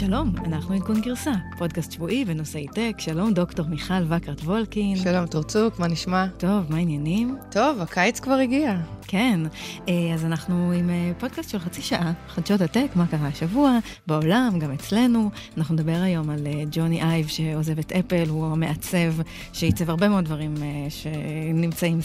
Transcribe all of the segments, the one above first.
שלום, אנחנו עדכון גרסה, פודקאסט שבועי בנושאי טק. שלום, דוקטור מיכל וקרת וולקין. שלום, תורצוק, מה נשמע? טוב, מה העניינים? טוב, הקיץ כבר הגיע. כן, אה, אז אנחנו עם אה, פודקאסט של חצי שעה, חדשות הטק, מה קרה השבוע, בעולם, גם אצלנו. אנחנו נדבר היום על אה, ג'וני אייב שעוזב את אפל, הוא המעצב שעיצב הרבה מאוד דברים שנמצאים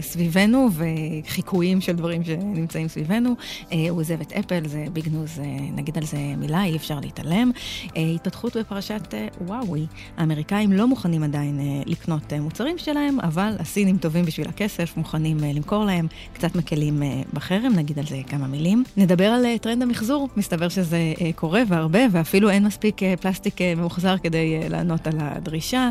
סביבנו, וחיקויים של דברים שנמצאים סביבנו. הוא עוזב את אפל, זה big news, נגיד על זה מילה, אי אפשר להתעלם. התפתחות בפרשת וואווי, האמריקאים לא מוכנים עדיין לקנות מוצרים שלהם, אבל הסינים טובים בשביל הכסף, מוכנים למכור להם קצת קצת מקלים אה, בחרם, נגיד על זה כמה מילים. נדבר על אה, טרנד המחזור, מסתבר שזה אה, קורה והרבה, ואפילו אין מספיק פלסטיק ממוחזר כדי לענות על הדרישה.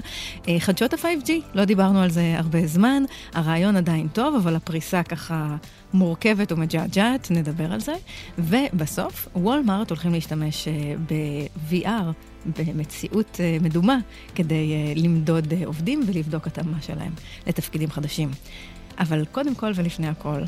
חדשות ה-5G, לא דיברנו על זה הרבה זמן, הרעיון עדיין טוב, אבל הפריסה ככה... מורכבת ומג'עג'עת, נדבר על זה. ובסוף, וולמארט הולכים להשתמש ב-VR, במציאות מדומה, כדי למדוד עובדים ולבדוק התאמה שלהם לתפקידים חדשים. אבל קודם כל ולפני הכל,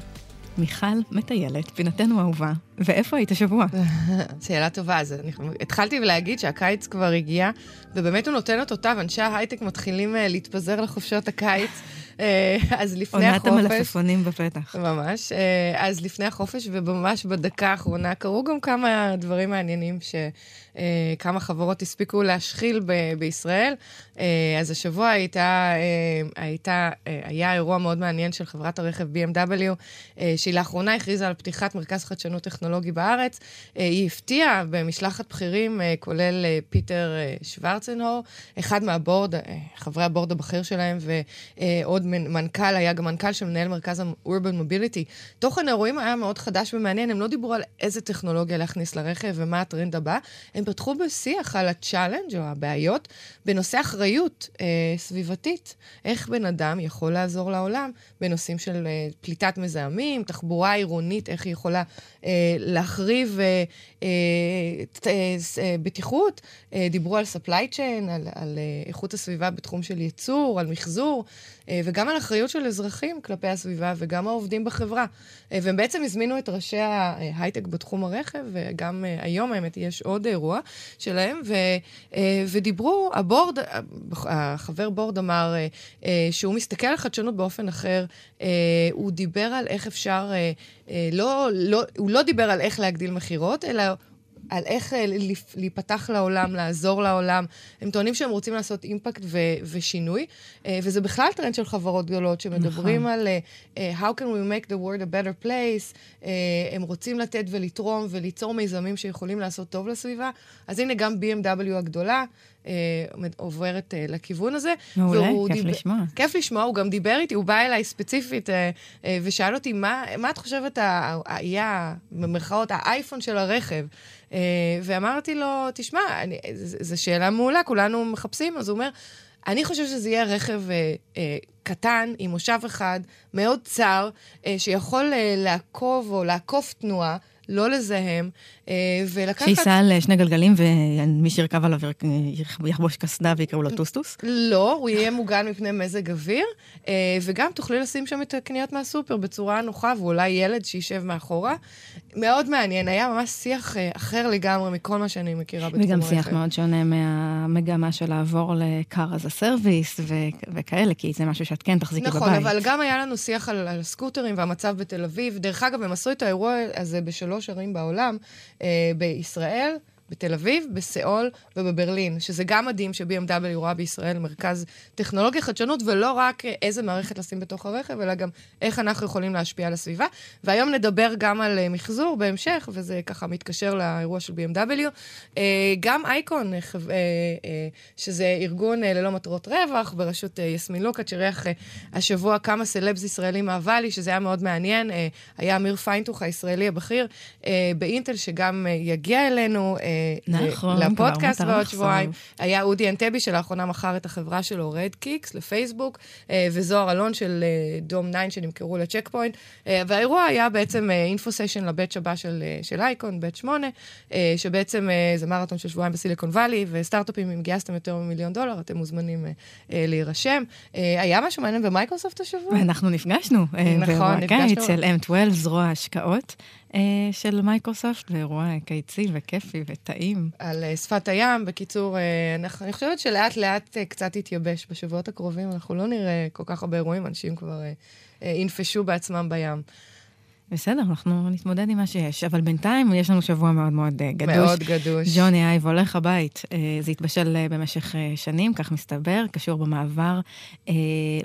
מיכל מטיילת, פינתנו אהובה, ואיפה היית השבוע? שאלה טובה, אז אני התחלתי להגיד שהקיץ כבר הגיע, ובאמת הוא נותן את אותותיו, אנשי ההייטק מתחילים אה, להתפזר לחופשות הקיץ. אה, אז לפני החופש... עונת המלפפונים בפתח. ממש. אה, אז לפני החופש, וממש בדקה האחרונה, קרו גם כמה דברים מעניינים ש... אה, חברות הספיקו להשחיל ב- בישראל. אז השבוע הייתה, הייתה, היה אירוע מאוד מעניין של חברת הרכב BMW, שהיא לאחרונה הכריזה על פתיחת מרכז חדשנות טכנולוגי בארץ. היא הפתיעה במשלחת בכירים, כולל פיטר שוורצנבאואר, אחד מהבורד, חברי הבורד הבכיר שלהם, ועוד מנכ"ל, היה גם מנכ"ל של מנהל מרכז ה-Urban Mobility. תוכן האירועים היה מאוד חדש ומעניין, הם לא דיברו על איזה טכנולוגיה להכניס לרכב ומה הטרנד הבא, הם פתחו בשיח על ה challenge או הבעיות בנושא אחריות אה, סביבתית. איך בן אדם יכול לעזור לעולם בנושאים של אה, פליטת מזהמים, תחבורה עירונית, איך היא יכולה אה, להחריב אה, אה, אה, אה, בטיחות. אה, דיברו על supply chain, על, על אה, איכות הסביבה בתחום של ייצור, על מחזור. אה, וגם על אחריות של אזרחים כלפי הסביבה וגם העובדים בחברה. אה, והם בעצם הזמינו את ראשי ההייטק בתחום הרכב, וגם אה, היום האמת יש עוד אירוע שלהם, ו, ודיברו, הבורד, החבר בורד אמר שהוא מסתכל על חדשנות באופן אחר, הוא דיבר על איך אפשר, לא, לא, הוא לא דיבר על איך להגדיל מכירות, אלא על איך אה, להיפתח לעולם, לעזור לעולם. הם טוענים שהם רוצים לעשות אימפקט ו- ושינוי, אה, וזה בכלל טרנד של חברות גדולות שמדברים נכון. על uh, how can we make the world a better place, הם רוצים לתת ולתרום וליצור מיזמים שיכולים לעשות טוב לסביבה. אז הנה גם BMW הגדולה. Uh, עוברת uh, לכיוון הזה. מעולה, כיף דיב... לשמוע. כיף לשמוע, הוא גם דיבר איתי, הוא בא אליי ספציפית uh, uh, ושאל אותי, מה, מה את חושבת היה, במרכאות, האייפון של הרכב? Uh, ואמרתי לו, תשמע, זו שאלה מעולה, כולנו מחפשים, אז הוא אומר, אני חושב שזה יהיה רכב אה, אה, קטן, עם מושב אחד, מאוד צר, אה, שיכול אה, לעקוב או לעקוף תנועה, לא לזהם, אה, ולקחת... שייסע על אה, שני גלגלים ומי שירכב עליו יחבוש קסדה ויקראו לו טוסטוס? לא, הוא יהיה מוגן מפני מזג אוויר, אה, וגם תוכלי לשים שם את הקניות מהסופר בצורה נוחה, ואולי ילד שישב מאחורה. מאוד מעניין, היה ממש שיח אחר לגמרי מכל מה שאני מכירה בתחום. וגם שיח מאוד שונה מהמגמה של לעבור ל-car as a service וכאלה, כי זה משהו שאת כן תחזיקי נכון, בבית. נכון, אבל גם היה לנו שיח על, על סקוטרים והמצב בתל אביב. דרך אגב, הם עשו את האירוע הזה בשלוש ערים בעולם, אה, בישראל, בתל אביב, בסיאול ובברלין, שזה גם מדהים ש-BMW רואה בישראל מרכז טכנולוגיה חדשנות, ולא רק איזה מערכת לשים בתוך הרכב, אלא גם איך אנחנו יכולים להשפיע על הסביבה. והיום נדבר גם על uh, מחזור בהמשך, וזה ככה מתקשר לאירוע של BMW. Uh, אה, גם אייקון, uh, uh, uh, שזה ארגון uh, ללא מטרות רווח, בראשות uh, יסמין שאירח uh, השבוע כמה סלבס ישראלים מהוואלי, שזה היה מאוד מעניין. Uh, היה אמיר פיינטוך הישראלי הבכיר uh, באינטל, שגם uh, יגיע אלינו. נכון, לפודקאסט בעוד שבועיים. היה אודי ענתבי שלאחרונה מכר את החברה שלו, רדקיקס, לפייסבוק, אה, וזוהר אלון של אה, דום 9 שנמכרו לצ'ק פוינט. אה, והאירוע היה בעצם info session לבית הבא של, של אייקון, בית 8, שבעצם זה מרתון של שבועיים בסיליקון וואלי, וסטארט-אפים, אם גייסתם יותר ממיליון דולר, אתם מוזמנים להירשם. היה משהו מעניין במייקרוסופט השבוע? אנחנו נפגשנו. נכון, נפגשנו. אצל M12, זרוע השקעות. של מייקרוסופט, ואירוע קיצי וכיפי טעים. על uh, שפת הים. בקיצור, אנחנו, אני חושבת שלאט לאט קצת יתייבש. בשבועות הקרובים אנחנו לא נראה כל כך הרבה אירועים, אנשים כבר ינפשו בעצמם בים. בסדר, אנחנו נתמודד עם מה שיש. אבל בינתיים יש לנו שבוע מאוד מאוד uh, גדוש. מאוד גדוש. ג'וני אייב הולך הבית. Uh, זה התבשל uh, במשך שנים, כך מסתבר, קשור במעבר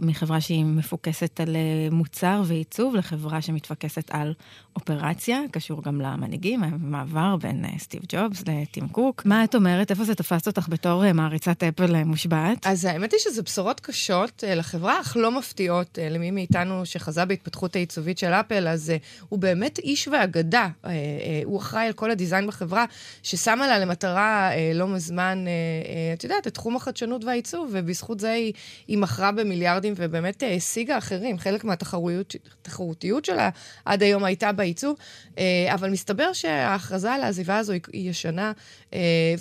מחברה שהיא מפוקסת על מוצר ועיצוב לחברה שמתפקסת על אופרציה, קשור גם למנהיגים, המעבר בין סטיב ג'ובס לטים קוק. מה את אומרת? איפה זה תפס אותך בתור מעריצת אפל מושבעת? אז האמת היא שזה בשורות קשות לחברה, אך לא מפתיעות למי מאיתנו שחזה בהתפתחות העיצובית של אפל, אז... הוא באמת איש ואגדה. אה, אה, הוא אחראי על כל הדיזיין בחברה, ששמה לה למטרה אה, לא מזמן, את יודעת, את תחום החדשנות והעיצוב, ובזכות זה היא, היא מכרה במיליארדים ובאמת השיגה אחרים. חלק מהתחרותיות שלה עד היום הייתה בעיצוב, אבל מסתבר שההכרזה על העזיבה הזו היא ישנה,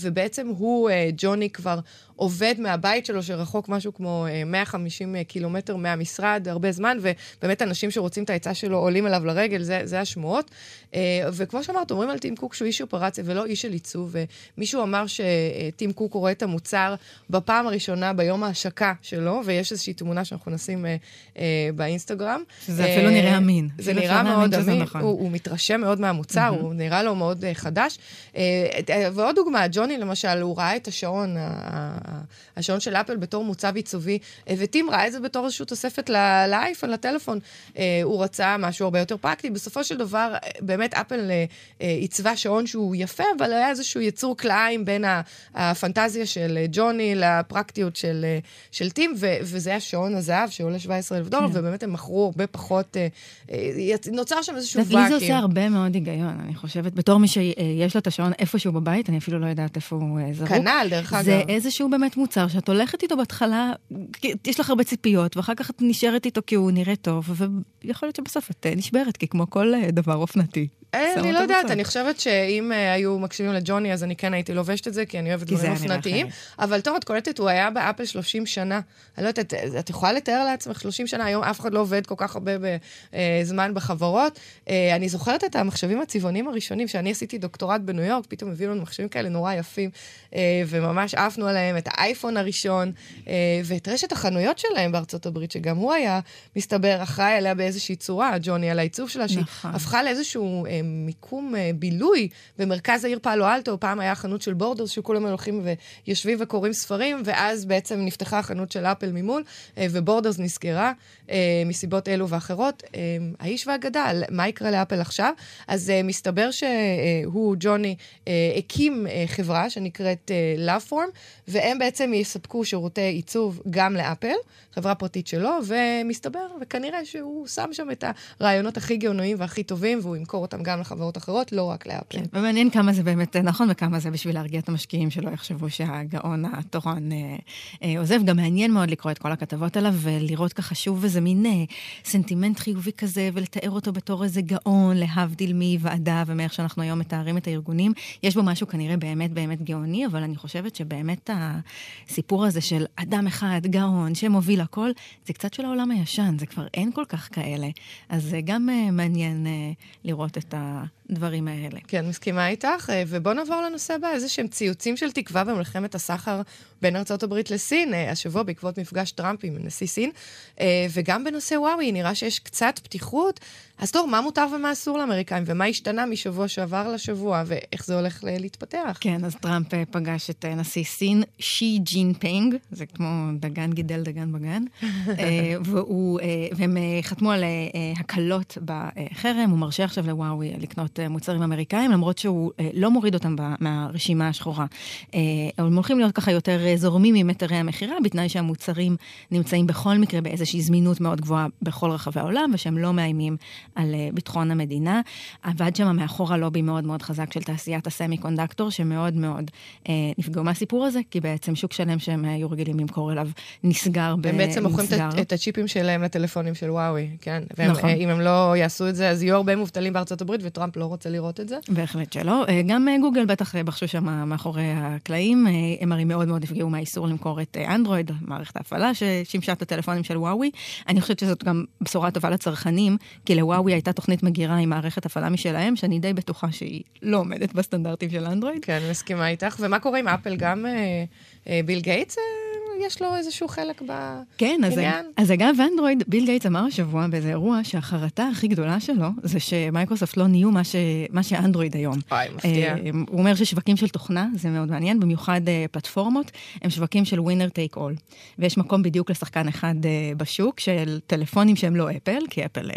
ובעצם הוא, ג'וני, כבר... עובד מהבית שלו, שרחוק משהו כמו 150 אה, קילומטר מהמשרד, הרבה זמן, ובאמת אנשים שרוצים את העצה שלו עולים אליו לרגל, זה, זה השמועות. אה, וכמו שאמרת, אומרים על טים קוק שהוא איש אופרציה ולא איש של עיצוב, ומישהו אמר שטים קוק רואה את המוצר בפעם הראשונה ביום ההשקה שלו, ויש איזושהי תמונה שאנחנו נשים אה, באינסטגרם. שזה אפילו נראה אמין. זה נראה מאוד אמין, נכון. הוא, הוא מתרשם מאוד מהמוצר, mm-hmm. הוא נראה לו מאוד חדש. ועוד דוגמה, ג'וני למשל, הוא ראה את השעון, השעון של אפל בתור מוצב עיצובי, אה, וטים ראה את זה בתור איזושהי תוספת לאייפון, לטלפון. אה, הוא רצה משהו הרבה יותר פרקטי. בסופו של דבר, אה, באמת אפל עיצבה שעון שהוא יפה, אבל היה איזשהו יצור כלאיים בין הפנטזיה של ג'וני לפרקטיות של, של טים, וזה היה שעון הזהב שעולה 17 אלף דולר, כן. ובאמת הם מכרו הרבה פחות, נוצר שם איזשהו ואקום. לי זה עושה הרבה מאוד היגיון, אני חושבת. בתור מי שיש לו את השעון איפשהו בבית, אני אפילו לא יודעת איפה הוא זרוק. כנ"ל, דרך אגב. זה איזשהו באמת מוצר שאת הולכת איתו בהתחלה, יש לך הרבה ציפיות, ואחר כך את נשארת איתו כי הוא נראה טוב, ויכול להיות שבסוף את אה, נשברת, כי כמו כל אה, דבר אופנתי. אה, אני לא יודעת, אני חושבת שאם היו מקשיבים לג'וני, אז אני כן הייתי לובשת את זה, כי אני אוהבת דברים אופנתיים. אבל טוב, את קולטת, הוא היה באפל 30 שנה. אני לא יודעת, את יכולה לתאר לעצמך 30 שנה, היום אף אחד לא עובד כל כך הרבה זמן בחברות. אני זוכרת את המחשבים הצבעוניים הראשונים, שאני עשיתי דוקטורט בניו יורק, פתאום הביאו לנו מחשבים כאלה נורא יפים, וממש עפנו עליהם, את האייפון הראשון, ואת רשת החנויות שלהם בארצות הברית, שגם הוא היה, מסתבר, אחראי עליה באיזושהי צורה, ג'וני, על העיצוב שלה, שהיא נכון. הפכה לאיזשהו מיקום אה, בילוי במרכז העיר פאלו אלטו. פעם היה חנות של בורדרס, שכולם הולכים ויושבים וקוראים ספרים, ואז בעצם נפתחה החנות של אפל ממול, אה, ובורדרס נסגרה אה, מסיבות אלו ואחרות. האיש והאגדה, מה יקרה לאפל עכשיו? אז מסתבר שהוא, ג'וני, הקים חברה שנקראת LoveForm, והם בעצם יספקו שירותי עיצוב גם לאפל, חברה פרטית שלו, ומסתבר, וכנראה שהוא שם שם את הרעיונות הכי גאוניים והכי טובים, והוא ימכור אותם גם לחברות אחרות, לא רק לאפל. כן, ומעניין כמה זה באמת נכון וכמה זה בשביל להרגיע את המשקיעים שלא יחשבו שהגאון התורן אה, אה, עוזב. גם מעניין מאוד לקרוא את כל הכתבות עליו ולראות ככה שוב איזה מין אה, סנטימנט חיובי כזה, ולתאר אותו בתור איזה גאון, להבדיל מוועדה ומאיך שאנחנו היום מתארים את הארגונים. יש בו משהו כנראה באמת באמת גאוני, אבל אני חושבת שבאמת הסיפור הזה של אדם אחד, גאון, שמוביל הכל, זה קצת של העולם הישן, זה כבר אין כל כך כאלה. אז זה גם uh, מעניין uh, לראות את הדברים האלה. כן, מסכימה איתך. אה, ובואו נעבור לנושא הבא, איזה שהם ציוצים של תקווה במלחמת הסחר בין ארה"ב לסין, אה, השבוע בעקבות מפגש טראמפ עם נשיא סין. אה, וגם בנושא וואוי, נראה שיש קצת פתיחות. אז טוב, מה מותר ומה אסור לאמריקאים, ומה השתנה משבוע שעבר לשבוע, ואיך זה הולך להתפתח? כן, אז טראמפ פגש את נשיא סין, שי ג'ין פינג, זה כמו דגן גידל דגן בגן, והוא, והם חתמו על הקלות בחרם, הוא מרשה עכשיו לוואוי לקנות מוצרים אמריקאים, למרות שהוא לא מוריד אותם מהרשימה השחורה. הם הולכים להיות ככה יותר זורמים עם היתרי המכירה, בתנאי שהמוצרים נמצאים בכל מקרה באיזושהי זמינות מאוד גבוהה בכל רחבי העולם, ושהם לא מאיימים על אה, ביטחון המדינה. עבד שם מאחורה לובי מאוד מאוד חזק של תעשיית הסמי קונדקטור, שמאוד מאוד אה, נפגעו מהסיפור הזה, כי בעצם שוק שלם שהם היו רגילים למכור אליו נסגר ב... הם בעצם מוכרים את, את הצ'יפים שלהם לטלפונים של וואוי, כן? ואם נכון. הם לא יעשו את זה, אז יהיו הרבה מובטלים בארצות הברית. וטראמפ לא רוצה לראות את זה. בהחלט שלא. גם גוגל בטח בחשו שם מאחורי הקלעים. הם הרי מאוד מאוד נפגעו מהאיסור למכור את אנדרואיד, מערכת ההפעלה ששימשה את הטלפונים של וואווי. אני חושבת שזאת גם בשורה טובה לצרכנים, כי לוואווי הייתה תוכנית מגירה עם מערכת הפעלה משלהם, שאני די בטוחה שהיא לא עומדת בסטנדרטים של אנדרואיד. כן, אני מסכימה איתך. ומה קורה עם אפל? גם אה, אה, ביל גייטס? אה, יש לו איזשהו חלק בעניין. כן, אז, אז אגב, אנדרואיד, ביל גייטס אמר השבוע באיזה אירוע שהחרטה הכי גדולה שלו זה שמייקרוסופט לא נהיו מה, ש, מה שאנדרואיד היום. וואי, מפתיע. Uh, הוא אומר ששווקים של תוכנה, זה מאוד מעניין, במיוחד פלטפורמות, הם שווקים של winner take all. ויש מקום בדיוק לשחקן אחד בשוק של טלפונים שהם לא אפל, כי אפל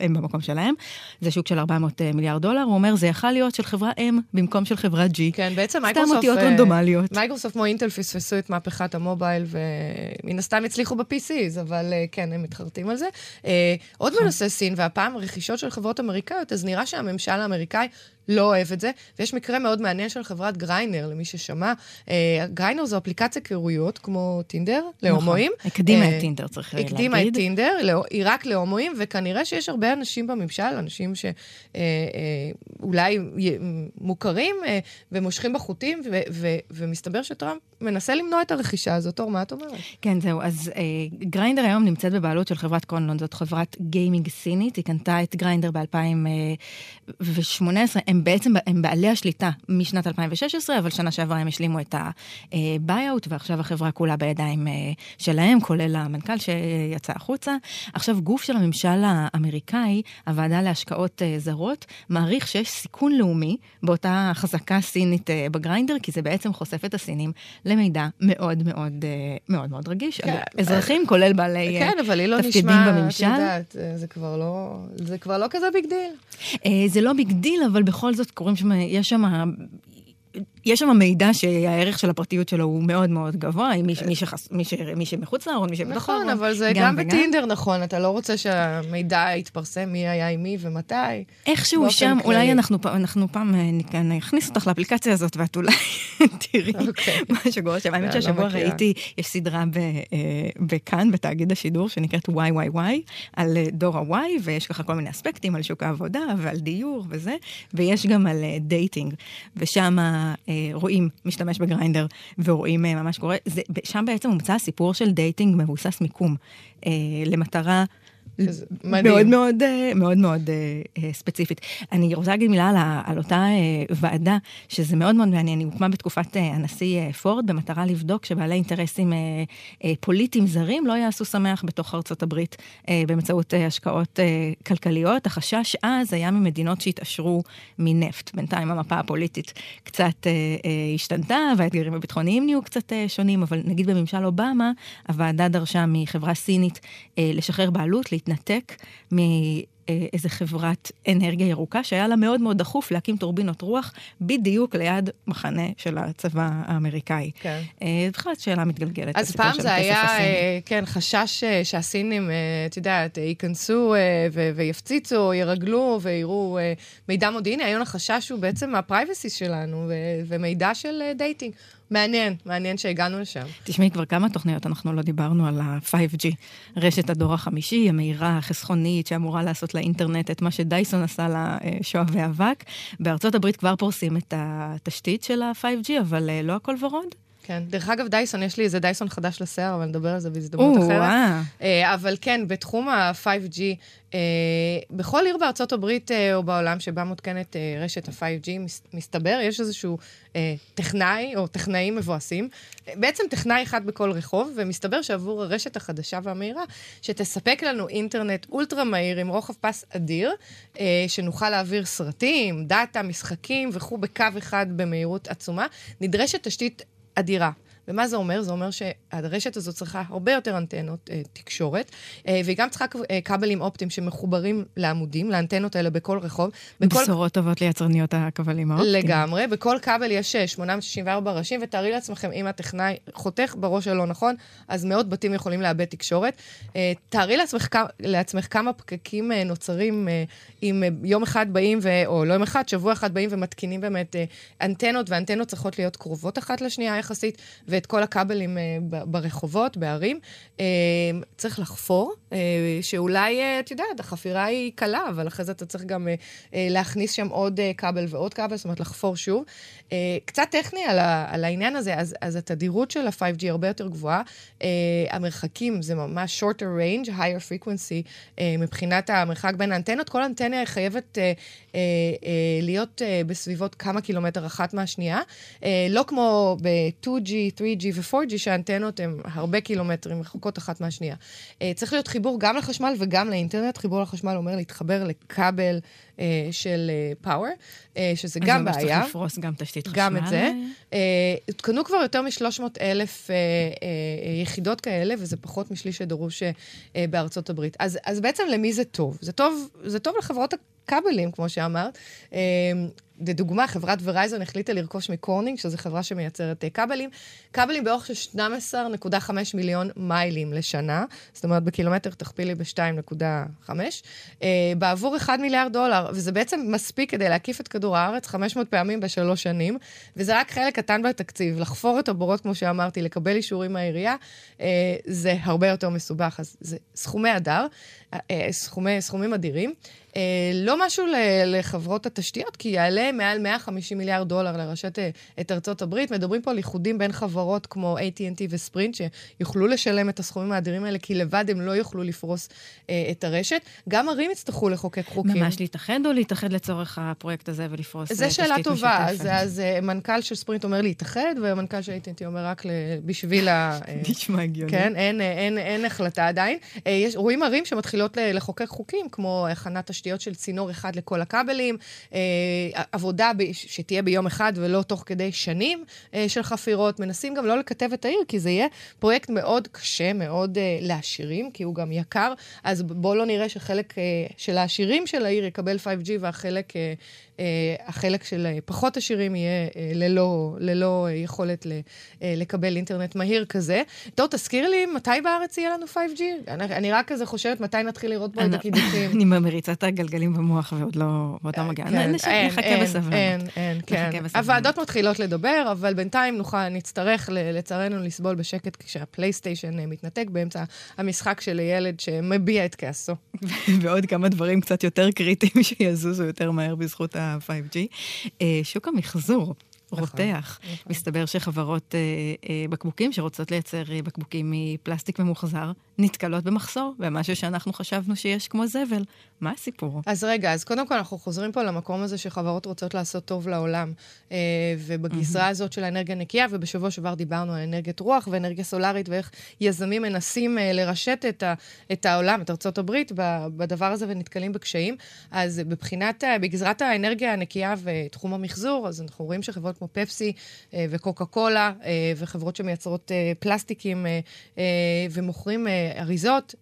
הם במקום שלהם. זה שוק של 400 אה, מיליארד דולר, הוא אומר, זה יכל להיות של חברה M במקום של חברה G. כן, בעצם מייקרוסופט... סתם אותיות רנדומליות. מייקרוסופט כמו אינטל פספסו את מהפכת ה mobile, ומן הסתם הצליחו ב-PCs, אבל אה, כן, הם מתחרטים על זה. אה, עוד נכון. בנושא סין, והפעם רכישות של חברות אמריקאיות, אז נראה שהממשל האמריקאי לא אוהב את זה. ויש מקרה מאוד מעניין של חברת גריינר, למי ששמע. אה, גריינר זו אפליקציה כרויות, כמו טינדר, להומואים. נכון, הקדימה אה, את טינדר, צריך להגיד. הקדימה את טינדר, לא, היא רק להומואים, וכנראה שיש הרבה אנשים בממשל, אנשים שאולי אה, אה, מוכרים אה, ומושכים בחוטים, ו, ו, ומסתבר שטראמפ מנסה למנוע את הרכישה הזאת. אור, מה את אומרת? כן, זהו. אז אה, גריינדר היום נמצאת בבעלות של חברת קונלון, זאת חברת gaming סינית, היא קנתה את גריינדר ב-2018. הם בעצם, הם בעלי השליטה משנת 2016, אבל שנה שעברה הם השלימו את ה-buyout, ועכשיו החברה כולה בידיים אה, שלהם, כולל המנכ"ל שיצא החוצה. עכשיו, גוף של הממשל האמריקאי, הוועדה להשקעות אה, זרות, מעריך שיש סיכון לאומי באותה אחזקה סינית אה, בגריינדר, כי זה בעצם חושף את הסינים למידע מאוד מאוד מאוד מאוד רגיש, כן, אזרחים, כולל בעלי כן, אבל לא תפקידים נשמע, בממשל. כן, אבל היא לא נשמע, את יודעת, זה כבר לא, זה כבר לא כזה big deal. זה לא big deal, אבל בכל... בכל זאת קוראים שם, יש שם יש שם מידע שהערך של הפרטיות שלו הוא מאוד מאוד גבוה, מי, מי, שחס, מי, ש, מי שמחוץ לארון, מי שבתוך נכון, הארון. נכון, אבל זה גם, גם בטינדר נכון, אתה לא רוצה שהמידע יתפרסם מי היה עם מי ומתי. איכשהו שם, כללי. אולי אנחנו, אנחנו פעם אה, נכניס אותך לאפליקציה הזאת, ואת אולי תראי okay. אוקיי. מה שקורה שם. האמת שהשבוע ראיתי, יש סדרה ב, אה, בכאן, בתאגיד השידור, שנקראת YYY, על אה, דור ה-Y, ויש ככה כל מיני אספקטים על שוק העבודה ועל דיור וזה, ויש גם על dating, ושם... אה, רואים משתמש בגריינדר ורואים אה, ממש קורה, זה, שם בעצם הומצא הסיפור של dating מבוסס מיקום, אה, למטרה מאוד מאוד, אה, מאוד מאוד אה, אה, ספציפית. אני רוצה להגיד מילה על, על אותה ועדה, שזה מאוד מאוד מעניין, היא הוקמה בתקופת הנשיא פורד, במטרה לבדוק שבעלי אינטרסים פוליטיים זרים לא יעשו שמח בתוך ארצות הברית באמצעות השקעות כלכליות. החשש אז היה ממדינות שהתעשרו מנפט. בינתיים המפה הפוליטית קצת השתנתה, והאתגרים הביטחוניים נהיו קצת שונים, אבל נגיד בממשל אובמה, הוועדה דרשה מחברה סינית לשחרר בעלות, להתנתק מאיזה חברת אנרגיה ירוקה, שהיה לה מאוד מאוד דחוף להקים טורבינות רוח בדיוק ליד מחנה של הצבא האמריקאי. כן. אה, בכלל שאלה מתגלגלת. אז פעם זה היה, אה, כן, חשש אה, שהסינים, את יודעת, ייכנסו ויפציצו, ירגלו ויראו מידע מודיעיני. היום החשש הוא בעצם ה privacy שלנו ומידע של dating. מעניין, מעניין שהגענו לשם. תשמעי, כבר כמה תוכניות אנחנו לא דיברנו על ה-5G, רשת הדור החמישי, המהירה, החסכונית, שאמורה לעשות לאינטרנט את מה שדייסון עשה לשואבי אבק. בארצות הברית כבר פורסים את התשתית של ה-5G, אבל אה, לא הכל ורוד. כן. דרך אגב, דייסון, יש לי איזה דייסון חדש לשיער, אבל נדבר על זה בהזדמנות אחרת. אה, אבל כן, בתחום ה-5G, אה, בכל עיר בארצות הברית אה, או בעולם שבה מותקנת רשת ה-5G, מסתבר, יש איזשהו טכנאי או טכנאים מבואסים, בעצם טכנאי אחד בכל רחוב, ומסתבר שעבור הרשת החדשה והמהירה, שתספק לנו אינטרנט אולטרה מהיר עם רוחב פס אדיר, שנוכל להעביר סרטים, דאטה, משחקים וכו' בקו אחד במהירות עצומה, נדרשת תשתית אדירה. ומה זה אומר? זה אומר שהרשת הזאת צריכה הרבה יותר אנטנות אה, תקשורת, אה, והיא גם צריכה אה, כבלים אופטיים שמחוברים לעמודים, לאנטנות האלה בכל רחוב. בכל... בשורות טובות ליצרניות הכבלים האופטיים. לגמרי. בכל כבל יש 864 ראשים, ותארי לעצמכם, אם הטכנאי חותך בראש הלא נכון, אז מאות בתים יכולים לאבד תקשורת. אה, תארי לעצמך, לעצמך כמה פקקים אה, נוצרים אה, אם אה, יום אחד באים, ו... או לא יום אחד, שבוע אחד באים ומתקינים באמת אה, אנטנות, ואנטנות צריכות להיות קרובות אחת לשנייה יחסית, ו... ואת כל הכבלים ברחובות, בערים. צריך לחפור, שאולי, את יודעת, החפירה היא קלה, אבל אחרי זה אתה צריך גם להכניס שם עוד כבל ועוד כבל, זאת אומרת, לחפור שוב. קצת טכני על, על העניין הזה, אז, אז התדירות של ה-5G הרבה יותר גבוהה. המרחקים זה ממש shorter range, higher frequency, מבחינת המרחק בין האנטנות. כל אנטנה חייבת להיות בסביבות כמה קילומטר אחת מהשנייה. לא כמו ב-2G, 3G ו-4G, שהאנטנות הן הרבה קילומטרים רחוקות אחת מהשנייה. צריך להיות חיבור גם לחשמל וגם לאינטרנט. חיבור לחשמל אומר להתחבר לכבל של פאוור, שזה גם בעיה. אז זה צריך לפרוס גם תשתית חשמל. גם את זה. הותקנו כבר יותר מ-300 אלף יחידות כאלה, וזה פחות משליש שדרוש בארצות הברית. אז, אז בעצם למי זה טוב? זה טוב, זה טוב לחברות הכבלים, כמו שאמרת. לדוגמה, חברת ורייזון החליטה לרכוש מקורנינג, שזו חברה שמייצרת uh, כבלים, כבלים באורך של 12.5 מיליון מיילים לשנה, זאת אומרת, בקילומטר תכפילי ב-2.5, uh, בעבור 1 מיליארד דולר, וזה בעצם מספיק כדי להקיף את כדור הארץ 500 פעמים בשלוש שנים, וזה רק חלק קטן בתקציב. לחפור את הבורות, כמו שאמרתי, לקבל אישורים מהעירייה, uh, זה הרבה יותר מסובך, אז זה סכומי הדר, סכומי, סכומים אדירים. Uh, לא משהו לחברות התשתיות, כי יעלה מעל 150 מיליארד דולר לרשת uh, את ארצות הברית. מדברים פה על איחודים בין חברות כמו AT&T וספרינט, שיוכלו לשלם את הסכומים האדירים האלה, כי לבד הם לא יוכלו לפרוס uh, את הרשת. גם ערים יצטרכו לחוקק חוקים. ממש להתאחד או להתאחד לצורך הפרויקט הזה ולפרוס תשתית משותפת? זו שאלה טובה. אז, אז uh, מנכ"ל של ספרינט אומר להתאחד, ומנכ"ל של AT&T אומר רק בשביל ה... נשמע הגיוני. כן, אין, אין, אין, אין החלטה עדיין. Uh, יש, רואים ערים שמתחילות לחוקק חוקים, כמו הכנת תשתיות של צינור אחד לכל הכבלים, אה, עבודה ב, שתהיה ביום אחד ולא תוך כדי שנים אה, של חפירות. מנסים גם לא לקטב את העיר, כי זה יהיה פרויקט מאוד קשה, מאוד אה, לעשירים, כי הוא גם יקר. אז בואו לא נראה שחלק של העשירים של העיר יקבל 5G והחלק... החלק של פחות עשירים יהיה ללא, ללא יכולת לקבל אינטרנט מהיר כזה. טוב, תזכיר לי, מתי בארץ יהיה לנו 5G? אני, אני רק כזה חושבת מתי נתחיל לראות פה את הקידוחים. אני מריצה את הגלגלים במוח ועוד לא, לא מגיעה. כן, נחכה בסבלנות. אין, אין, כן. הוועדות מתחילות לדבר, אבל בינתיים נוכל, נצטרך לצערנו לסבול בשקט כשהפלייסטיישן מתנתק באמצע המשחק של ילד שמביע את כעסו. ועוד כמה דברים קצת יותר קריטיים שיזוזו יותר מהר בזכות ה... ה-5G. אה, שוק המחזור. נכון, רותח. נכון. מסתבר שחברות אה, אה, בקבוקים שרוצות לייצר אה, בקבוקים מפלסטיק ממוחזר, נתקלות במחסור, במשהו שאנחנו חשבנו שיש כמו זבל. מה הסיפור? אז רגע, אז קודם כל אנחנו חוזרים פה למקום הזה שחברות רוצות לעשות טוב לעולם. אה, ובגזרה mm-hmm. הזאת של האנרגיה נקייה, ובשבוע שעבר דיברנו על אנרגיית רוח ואנרגיה סולארית, ואיך יזמים מנסים אה, לרשת את, ה, את העולם, את ארצות הברית, בדבר הזה ונתקלים בקשיים. אז בבחינת, בגזרת האנרגיה הנקייה ותחום המחזור, אז אנחנו רואים שחברות כמו פפסי אה, וקוקה קולה, אה, וחברות שמייצרות אה, פלסטיקים ומוכרים אריזות,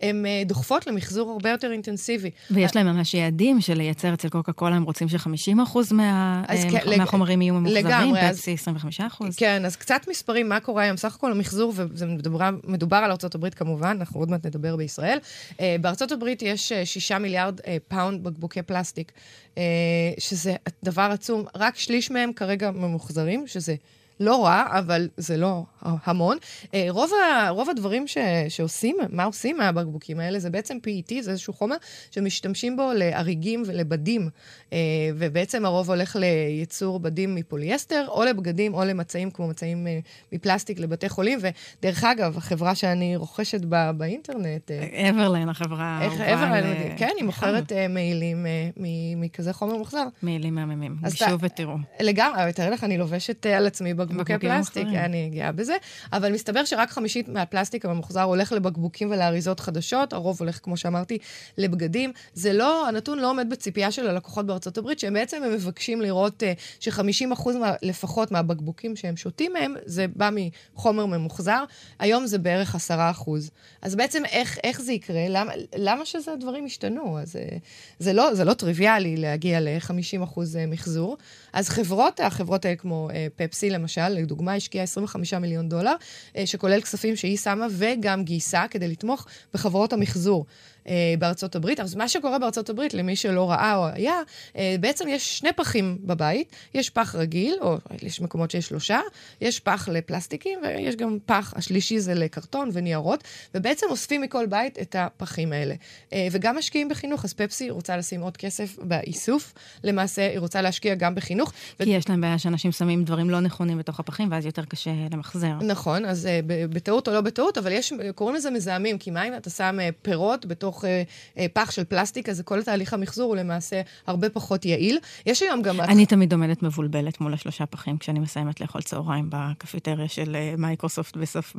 הן דוחפות למחזור הרבה יותר אינטנסיבי. ויש להם ממש יעדים של לייצר אצל קוקה קולה, הם רוצים ש-50% מה, כן, מהחומרים יהיו ממוחזרים, פפסי 25%. כן, אז קצת מספרים, מה קורה היום? סך הכל המחזור, וזה מדובר, מדובר על ארה"ב כמובן, אנחנו עוד מעט נדבר בישראל. בארצות הברית יש 6 מיליארד פאונד בקבוקי פלסטיק, שזה דבר עצום. רק שליש מהם כרגע ממוחזרים, שזה... לא רע, אבל זה לא המון. אה, רוב, ה, רוב הדברים ש, שעושים, מה עושים מהבקבוקים האלה, זה בעצם PET, זה איזשהו חומר שמשתמשים בו לאריגים ולבדים. אה, ובעצם הרוב הולך לייצור בדים מפוליאסטר, או לבגדים, או למצעים כמו מצעים אה, מפלסטיק לבתי חולים. ודרך אגב, החברה שאני רוכשת בה, באינטרנט... אברלן, החברה אברלן, כן, היא מוכרת מעילים מכזה חומר מוחזר. מעילים מהממים, גשו ותראו. לגמרי, תאר לך, אני לובשת על עצמי בקבוקי פלסטיק, אני גאה בזה. אבל מסתבר שרק חמישית מהפלסטיק הממוחזר הולך לבקבוקים ולאריזות חדשות, הרוב הולך, כמו שאמרתי, לבגדים. זה לא, הנתון לא עומד בציפייה של הלקוחות בארצות הברית, שהם בעצם הם מבקשים לראות uh, ש-50% מה, לפחות מהבקבוקים שהם שותים מהם, זה בא מחומר ממוחזר. היום זה בערך 10%. אז בעצם איך, איך זה יקרה? למה, למה שזה הדברים ישתנו? אז uh, זה לא, זה לא טריוויאלי להגיע ל-50% מחזור. אז חברות, החברות האלה כמו uh, פפסי למשל, לדוגמה, השקיעה 25 מיליון דולר, uh, שכולל כספים שהיא שמה וגם גייסה כדי לתמוך בחברות המחזור. אה, בארצות הברית. אז מה שקורה בארצות הברית, למי שלא ראה או היה, אה, בעצם יש שני פחים בבית. יש פח רגיל, או יש מקומות שיש שלושה, יש פח לפלסטיקים, ויש גם פח, השלישי זה לקרטון וניירות, ובעצם אוספים מכל בית את הפחים האלה. אה, וגם משקיעים בחינוך, אז פפסי רוצה לשים עוד כסף באיסוף, למעשה היא רוצה להשקיע גם בחינוך. כי ו... יש להם בעיה שאנשים שמים דברים לא נכונים בתוך הפחים, ואז יותר קשה למחזר. נכון, אז בטעות או לא בטעות, אבל יש, קוראים לזה מזהמים, כי מה אם אתה שם פירות בתוך uh, uh, פח של פלסטיק, אז כל תהליך המחזור הוא למעשה הרבה פחות יעיל. יש היום גם... אני תמיד עומדת מבולבלת מול השלושה פחים כשאני מסיימת לאכול צהריים בקפיטריה של מייקרוסופט בסוף,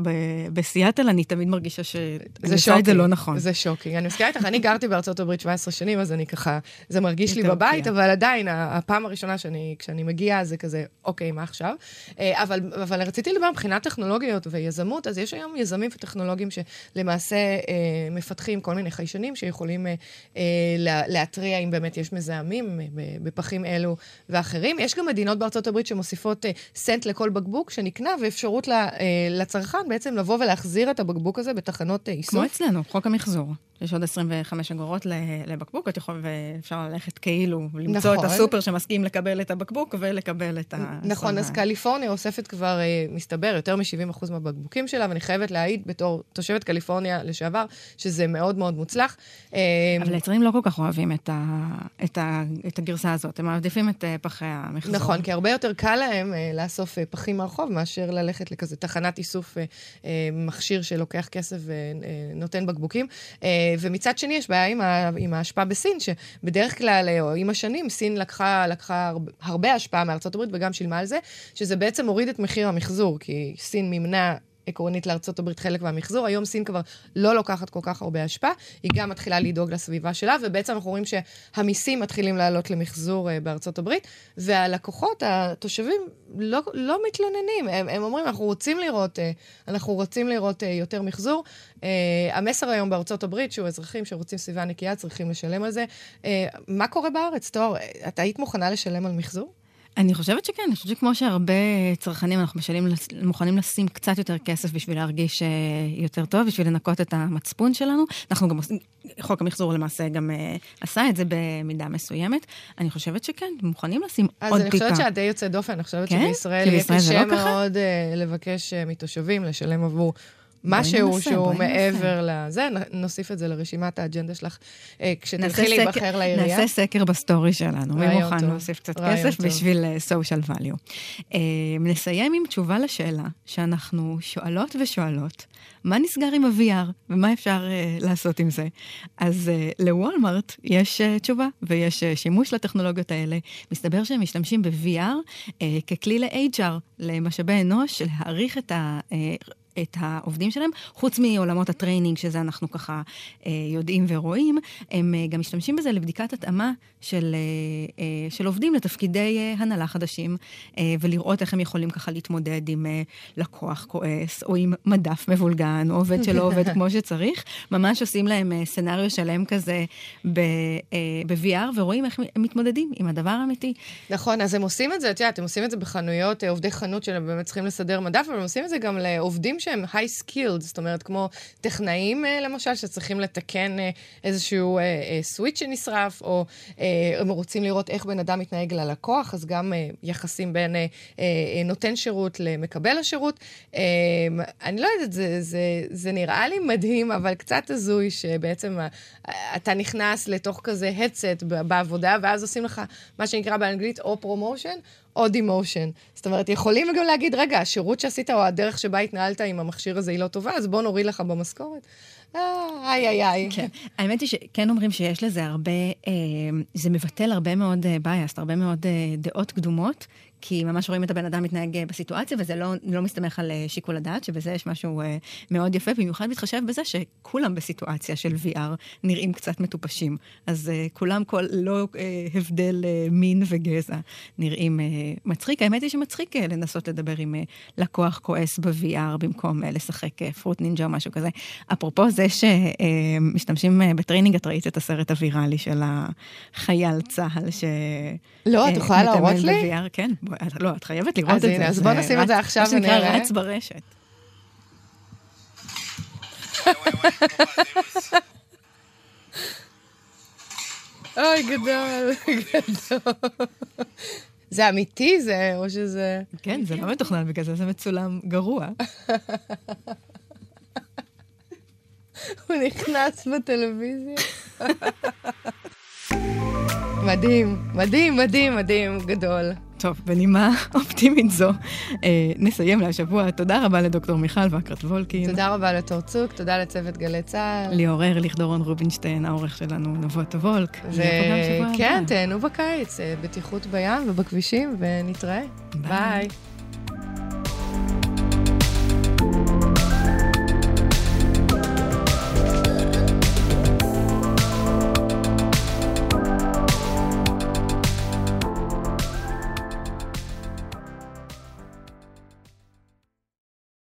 בסיאטל, אני תמיד מרגישה שאני עושה את זה לא נכון. זה shocking. אני מסכימה איתך, אני גרתי בארצות הברית 17 שנים, אז אני ככה, זה מרגיש לי בבית, אבל עדיין, הפעם הראשונה שאני, כשאני מגיעה, זה כזה, אוקיי, מה עכשיו? אבל, אבל רציתי לדבר מבחינת טכנולוגיות ויזמות, אז יש היום יזמים וטכנולוגים שלמעשה אה, מפתחים כל מיני חיישנים שיכולים אה, אה, להתריע אם באמת יש מזהמים אה, בפחים אלו ואחרים. יש גם מדינות בארצות הברית שמוסיפות סנט לכל בקבוק שנקנה, ואפשרות לצרכן בעצם לבוא ולהחזיר את הבקבוק הזה בתחנות איסוף. כמו אצלנו, חוק המחזור. יש עוד 25 אגורות לבקבוק, את יכולה, ואפשר ללכת כאילו, למצוא נכון. את הסופר שמסכים לקבל את הבקבוק ולקבל את ה... נכון, אז קליפורניה אוספת כבר, אה, מסתבר, יותר מ-70% מהבקבוקים שלה, ואני חייבת להעיד בתור תושבת קליפורניה לשעבר, שזה מאוד מאוד מוצלח. אה, אבל היצרנים לא כל כך אוהבים את, ה, את, ה, את הגרסה הזאת, הם מעדיפים את אה, פחי המחזור. נכון, כי הרבה יותר קל להם לאסוף פחים מהרחוב, מאשר ללכת לכזה תחנת איסוף מכשיר שלוקח כסף ונותן בקבוקים. ומצד שני, יש בעיה עם, ה, עם ההשפעה בסין, שבדרך כלל, או עם השנים, סין לקחה, לקחה הרבה השפעה מארצות הברית וגם שילמה על זה, שזה בעצם הוריד את מחיר המחזור, כי סין מימנה עקרונית לארצות הברית חלק מהמחזור. היום סין כבר לא לוקחת כל כך הרבה השפעה, היא גם מתחילה לדאוג לסביבה שלה, ובעצם אנחנו רואים שהמיסים מתחילים לעלות למחזור uh, בארצות הברית, והלקוחות, התושבים, לא, לא מתלוננים. הם, הם אומרים, אנחנו רוצים לראות, uh, אנחנו רוצים לראות uh, יותר מחזור. Uh, המסר היום בארצות הברית, שהוא אזרחים שרוצים סביבה נקייה, צריכים לשלם על זה. Uh, מה קורה בארץ, תואר? את היית מוכנה לשלם על מחזור? אני חושבת שכן, אני חושבת שכמו שהרבה צרכנים, אנחנו משלים, מוכנים לשים קצת יותר כסף בשביל להרגיש אה, יותר טוב, בשביל לנקות את המצפון שלנו. אנחנו גם עושים, חוק המחזור למעשה גם uh, עשה את זה במידה מסוימת. אני חושבת שכן, מוכנים לשים עוד טיפה. אז אני חושבת שאת די יוצאת דופן, אני חושבת כן? שבישראל יהיה קשה לא מאוד uh, לבקש uh, מתושבים לשלם עבור משהו שהוא מעבר לזה, נוסיף את זה לרשימת האג'נדה שלך אה, כשתלכי להיבחר לעירייה. נעשה סקר בסטורי שלנו, מי מוכן טוב. להוסיף קצת כסף טוב. בשביל social אה, value. אה, נסיים עם תשובה לשאלה שאנחנו שואלות ושואלות, מה נסגר עם ה-VR ומה אפשר אה, לעשות עם זה? אז אה, לוולמארט יש אה, תשובה ויש אה, שימוש לטכנולוגיות האלה. מסתבר שהם משתמשים ב-VR אה, ככלי ל-HR, למשאבי אנוש, להעריך את ה... אה, את העובדים שלהם, חוץ מעולמות ה training, שזה אנחנו ככה אה, יודעים ורואים, הם אה, גם משתמשים בזה לבדיקת התאמה של, אה, אה, של עובדים לתפקידי אה, הנהלה חדשים, אה, ולראות איך הם יכולים ככה להתמודד עם אה, לקוח כועס, או עם מדף מבולגן, או עובד שלא עובד כמו שצריך. ממש עושים להם אה, סצנריו שלם כזה ב-VR, אה, ורואים איך הם מתמודדים עם הדבר האמיתי. נכון, אז הם עושים את זה, את יודעת, הם עושים את זה בחנויות, אה, עובדי חנות שהם באמת צריכים לסדר מדף, אבל הם עושים את זה גם לעובדים שהם high skilled, זאת אומרת, כמו טכנאים אה, למשל, שצריכים לתקן אה, איזשהו switch אה, שנשרף, או הם רוצים לראות איך בן אדם מתנהג ללקוח, אז גם יחסים בין נותן שירות למקבל השירות. אני לא יודעת, זה, זה, זה נראה לי מדהים, אבל קצת הזוי שבעצם אתה נכנס לתוך כזה headset בעבודה, ואז עושים לך מה שנקרא באנגלית או promotion, או demotion. זאת אומרת, יכולים גם להגיד, רגע, השירות שעשית או הדרך שבה התנהלת עם המכשיר הזה היא לא טובה, אז בוא נוריד לך במשכורת. אה, איי, איי, איי. כן. האמת היא שכן אומרים שיש לזה הרבה, אה, זה מבטל הרבה מאוד אה, הרבה מאוד אה, דעות קדומות, כי ממש רואים את הבן אדם מתנהג אה, בסיטואציה, וזה לא, לא מסתמך על אה, שיקול הדעת, שבזה יש משהו אה, מאוד יפה, במיוחד מתחשב בזה שכולם בסיטואציה של VR נראים קצת מטופשים. אז כולם, כל, לא הבדל מין וגזע, נראים מצחיק. האמת היא שמצחיק לנסות לדבר עם לקוח כועס ב-VR במקום לשחק Fruit Ninja או משהו כזה. אפרופו זה שמשתמשים ב training, את ראית את הסרט הוויראלי של החייל צה"ל ש... לא, את יכולה להראות לי? כן. לא, את חייבת לראות את זה. אז בוא נשים את זה עכשיו ונראה. מה שנקרא רץ ברשת. אוי, גדול, גדול. זה אמיתי זה, או שזה... כן, זה לא מתוכנן בגלל זה, זה מצולם גרוע. הוא נכנס בטלוויזיה. מדהים, מדהים, מדהים, מדהים, גדול. טוב, בנימה אופטימית זו, אה, נסיים להשבוע. תודה רבה לדוקטור מיכל וקרת וולקין. תודה רבה לתור צוק, תודה לצוות גלי צה"ל. ליאור ארליך, דורון רובינשטיין, העורך שלנו נבות וולק. וכן, תהנו בקיץ, אה, בטיחות בים ובכבישים, ונתראה. ביי. ביי.